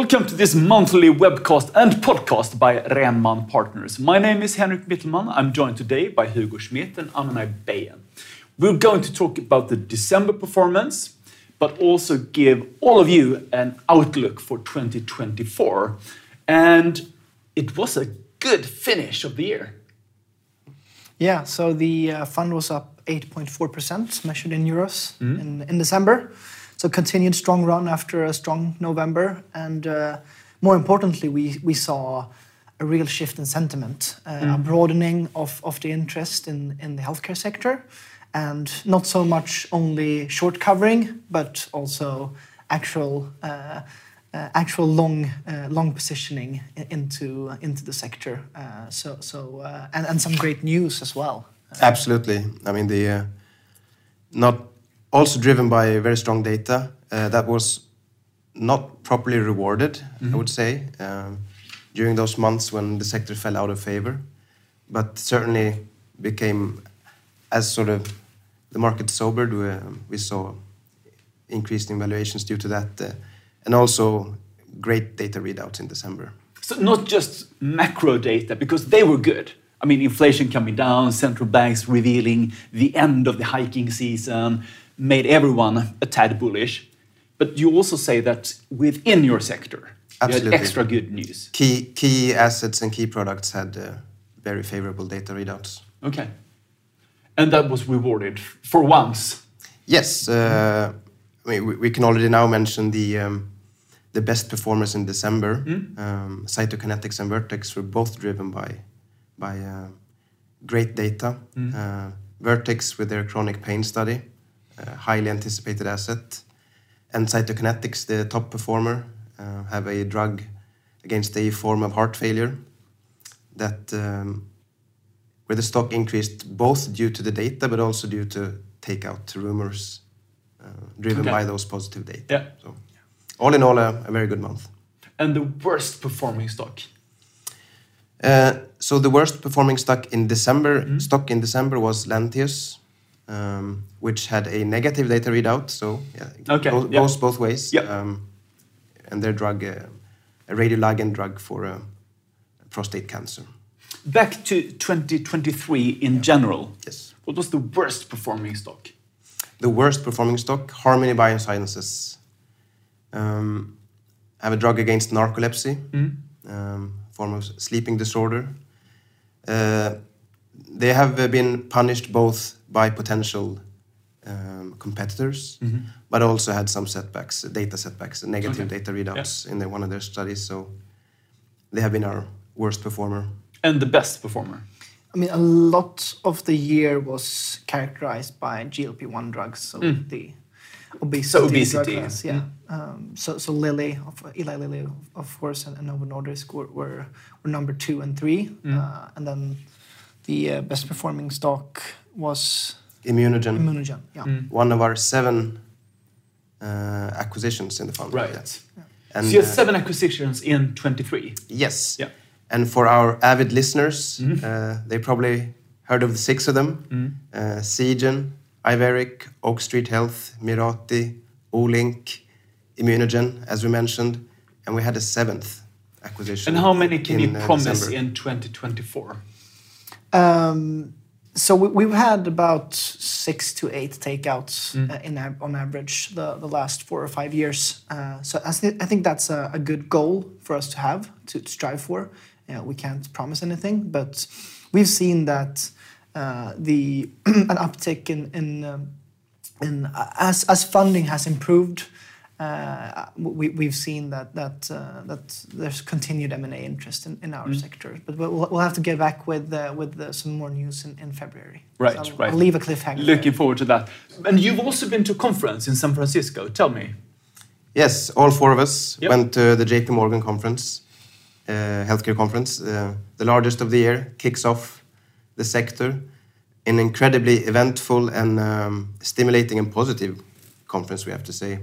Welcome to this monthly webcast and podcast by Rhenman Partners. My name is Henrik Mitelman. I'm joined today by Hugo Schmidt and Anna Bayen. We're going to talk about the December performance, but also give all of you an outlook for 2024. And it was a good finish of the year. Yeah, so the uh, fund was up 8.4% measured in euros in, in December. So continued strong run after a strong November. And uh, more importantly, we, we saw a real shift in sentiment, uh, a broadening of, of the interest in, in the healthcare sector. And not so much only short covering, but also actual, uh, uh, actual long, uh, long positioning into, into the sector. Uh, so, so uh, and, and some great news as well. Absolutely. I mean, the uh, not also driven by very strong data uh, that was not properly rewarded, I would say, um, during those months when the sector fell out of favor, but certainly became as sort of the market sobered. We, we saw increased in valuations due to that, uh, and also great data readouts in December. So not just macro data, because they were good. I mean, inflation coming down, central banks revealing the end of the hiking season, made everyone a tad bullish. But you also say that within your sector, you had Absolutely. extra good news. Key key assets and key products had uh, very favorable data readouts. Okay. And that was rewarded for once. Yes, uh, I mean, we, we can already now mention the um, the best performers in December. Um, Cytokinetics and Vertex were both driven by by uh, great data. Uh, Vertex with their chronic pain study, highly anticipated asset, and Cytokinetics, the top performer, uh, have a drug against a form of heart failure that um, where the stock increased both due to the data but also due to takeout rumors uh, driven Okay. by those positive data. Yeah. So, all in all, a, a very good month. And the worst performing stock. Uh, so the worst performing stock in December stock in December was Lantheus, um, which had a negative data readout. So yeah, Okay, go- yeah. goes both ways. Yeah. Um, and their drug, uh, a radioligand drug for uh, prostate cancer. Back to 2023 in general. Yes. What was the worst performing stock? the worst performing stock, Harmony Biosciences, um, have a drug against narcolepsy, um, form of sleeping disorder. Uh, they have uh, been punished both by potential um, competitors, but also had some setbacks, data setbacks, negative Okay. data readouts in their, one of their studies. So they have been our worst performer. And the best performer? I mean, a lot of the year was characterized by GLP-1 drugs, so the obesity, So drug obesity, class, yeah. Um, so, so Lilly, of, Eli Lilly, of course, and, and Novo Nordisk were, were, were number two and three, uh, and then the uh, best performing stock was Immunogen, Immunogen. Yeah, one of our seven uh, acquisitions in the fund. Right. Yeah. And, so you had uh, seven acquisitions in 23. Yes. Yeah. And for our avid listeners, Mm-hmm. uh, they probably heard of the six of them: uh, Seagen, Iveric, Oak Street Health, Mirati, Olink, Immunogen, as we mentioned, and we had a seventh acquisition. And how many can in, you uh, promise December. in 2024? Um, so we, we've had about six to eight takeouts uh, in on average the, the last four or five years. Uh, so I, thi- I think that's a, a good goal for us to have to, to strive for. You know, we can't promise anything, but we've seen that uh, the an uptick in in, um, in uh, as as funding has improved. Uh, we, we've seen that that uh, that there's continued M and A interest in, in our sector, but we'll, we'll have to get back with uh, with uh, some more news in, in February. Right, So I'll, right. I'll leave a cliffhanger. Looking there. forward to that. And you've also been to a conference in San Francisco. Tell me. Yes, all four of us Yep. went to the JP Morgan conference, uh, healthcare conference, uh, the largest of the year, kicks off the sector. An incredibly eventful and um, stimulating and positive conference, we have to say.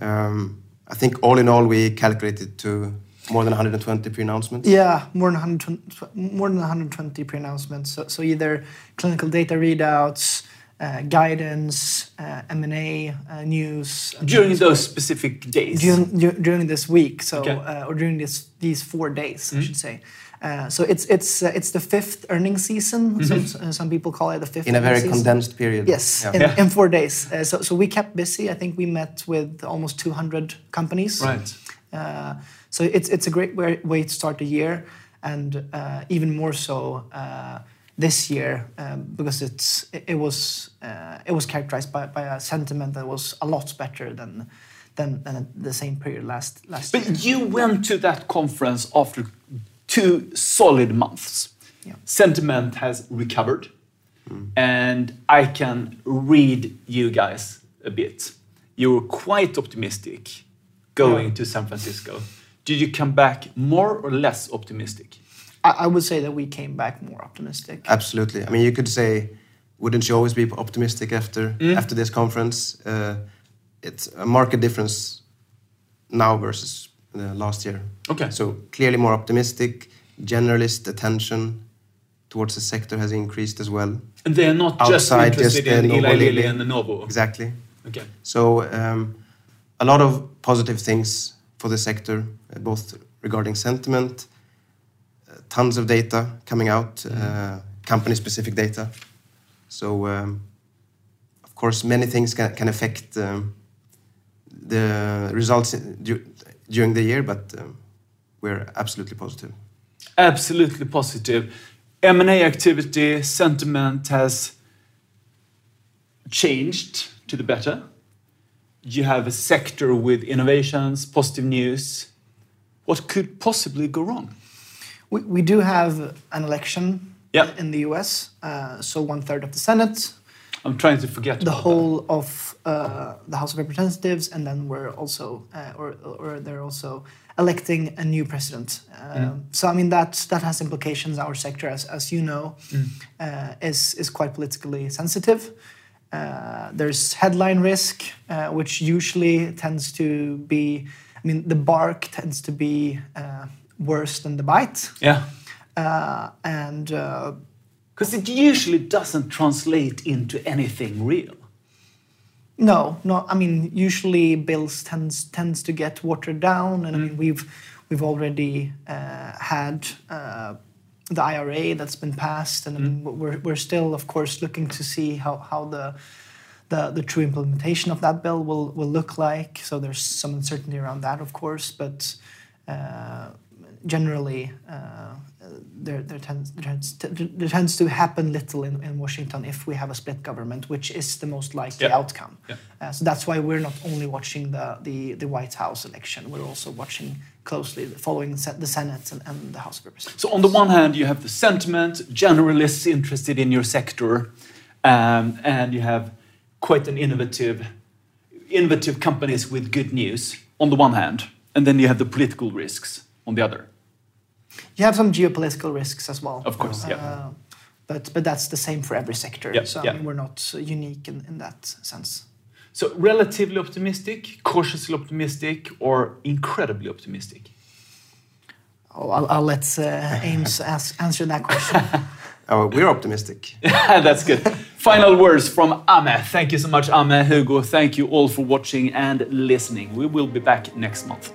Um, I think all in all, we calculated to more than 120 pre-announcements. Yeah, more than 120, more than 120 pre-announcements. So, so either clinical data readouts, uh, guidance, uh, M&A uh, news. and During things those specific days. during, during this week, so Okay. uh, or during this these four days, I should say. Uh, so it's it's uh, it's the fifth earning season. So it's, uh, some people call it the fifth. In a very season. condensed period. Yes, Yeah. in, Yeah. in four days. Uh, so so we kept busy. I think we met with almost 200 companies. Right. Uh, so it's it's a great way, way to start the year, and uh, even more so uh, this year um, because it's it, it was uh, it was characterized by, by a sentiment that was a lot better than than, than the same period last last year. But you went to that conference after two solid months. Yeah. Sentiment has recovered, and I can read you guys a bit. You were quite optimistic going to San Francisco. Did you come back more or less optimistic? I, I would say that we came back more optimistic. Absolutely. I mean, you could say, wouldn't you always be optimistic after after this conference? Uh, it's a market difference now versus last year. Okay. So clearly more optimistic. Generalist attention towards the sector has increased as well. And they are not just Outside interested just, uh, in Eli Novo Lilly and Novo. Exactly. Okay. So um, a lot of positive things for the sector, uh, both regarding sentiment, uh, tons of data coming out, uh, company-specific data. So um, of course, many things can, can affect um, the results during the year, but um, we're absolutely positive. absolutely positive. M&A activity, sentiment has changed to the better. You have a sector with innovations, positive news. What could possibly go wrong? We, we do have an election Yeah. in the U.S. Uh, so one third of the Senate, I'm trying to forget the whole of uh, the House of Representatives, and then we're also, uh, or, or they're also electing a new president. Um, So I mean that that has implications. Our sector, as, as you know, uh, is is quite politically sensitive. Uh, there's headline risk, uh, which usually tends to be. I mean, the bark tends to be uh, worse than the bite. Yeah. uh, and. Because it usually doesn't translate into anything real. No, no. I mean, usually bills tends tends to get watered down, and I mean we've we've already uh, had uh, the IRA that's been passed, and I mean, we're we're still, of course, looking to see how how the the, the true implementation of that bill will will look like. So there's some uncertainty around that, of course, but. Uh, generally, uh, there, there, tends, there, tends to, there tends to happen little in, in Washington if we have a split government, which is the most likely Yeah. outcome. Yeah. Uh, so that's why we're not only watching the, the, the White House election, we're also watching closely, following the Senate and, and the House of Representatives. So on the one hand, you have the sentiment, generalists interested in your sector, um, and you have quite an innovative, innovative companies with good news on the one hand, and then you have the political risks on the other. You have some geopolitical risks as well. Of course, yeah. Uh, but, but that's the same for every sector. Yeah, so yeah. I mean, we're not unique in, in that sense. So relatively optimistic, cautiously optimistic, or incredibly optimistic? Oh, I'll, I'll let uh, Ames ask, answer that question. Oh, we're optimistic. That's good. Final words from Ame. Thank you so much, Ame, Hugo. Thank you all for watching and listening. We will be back next month.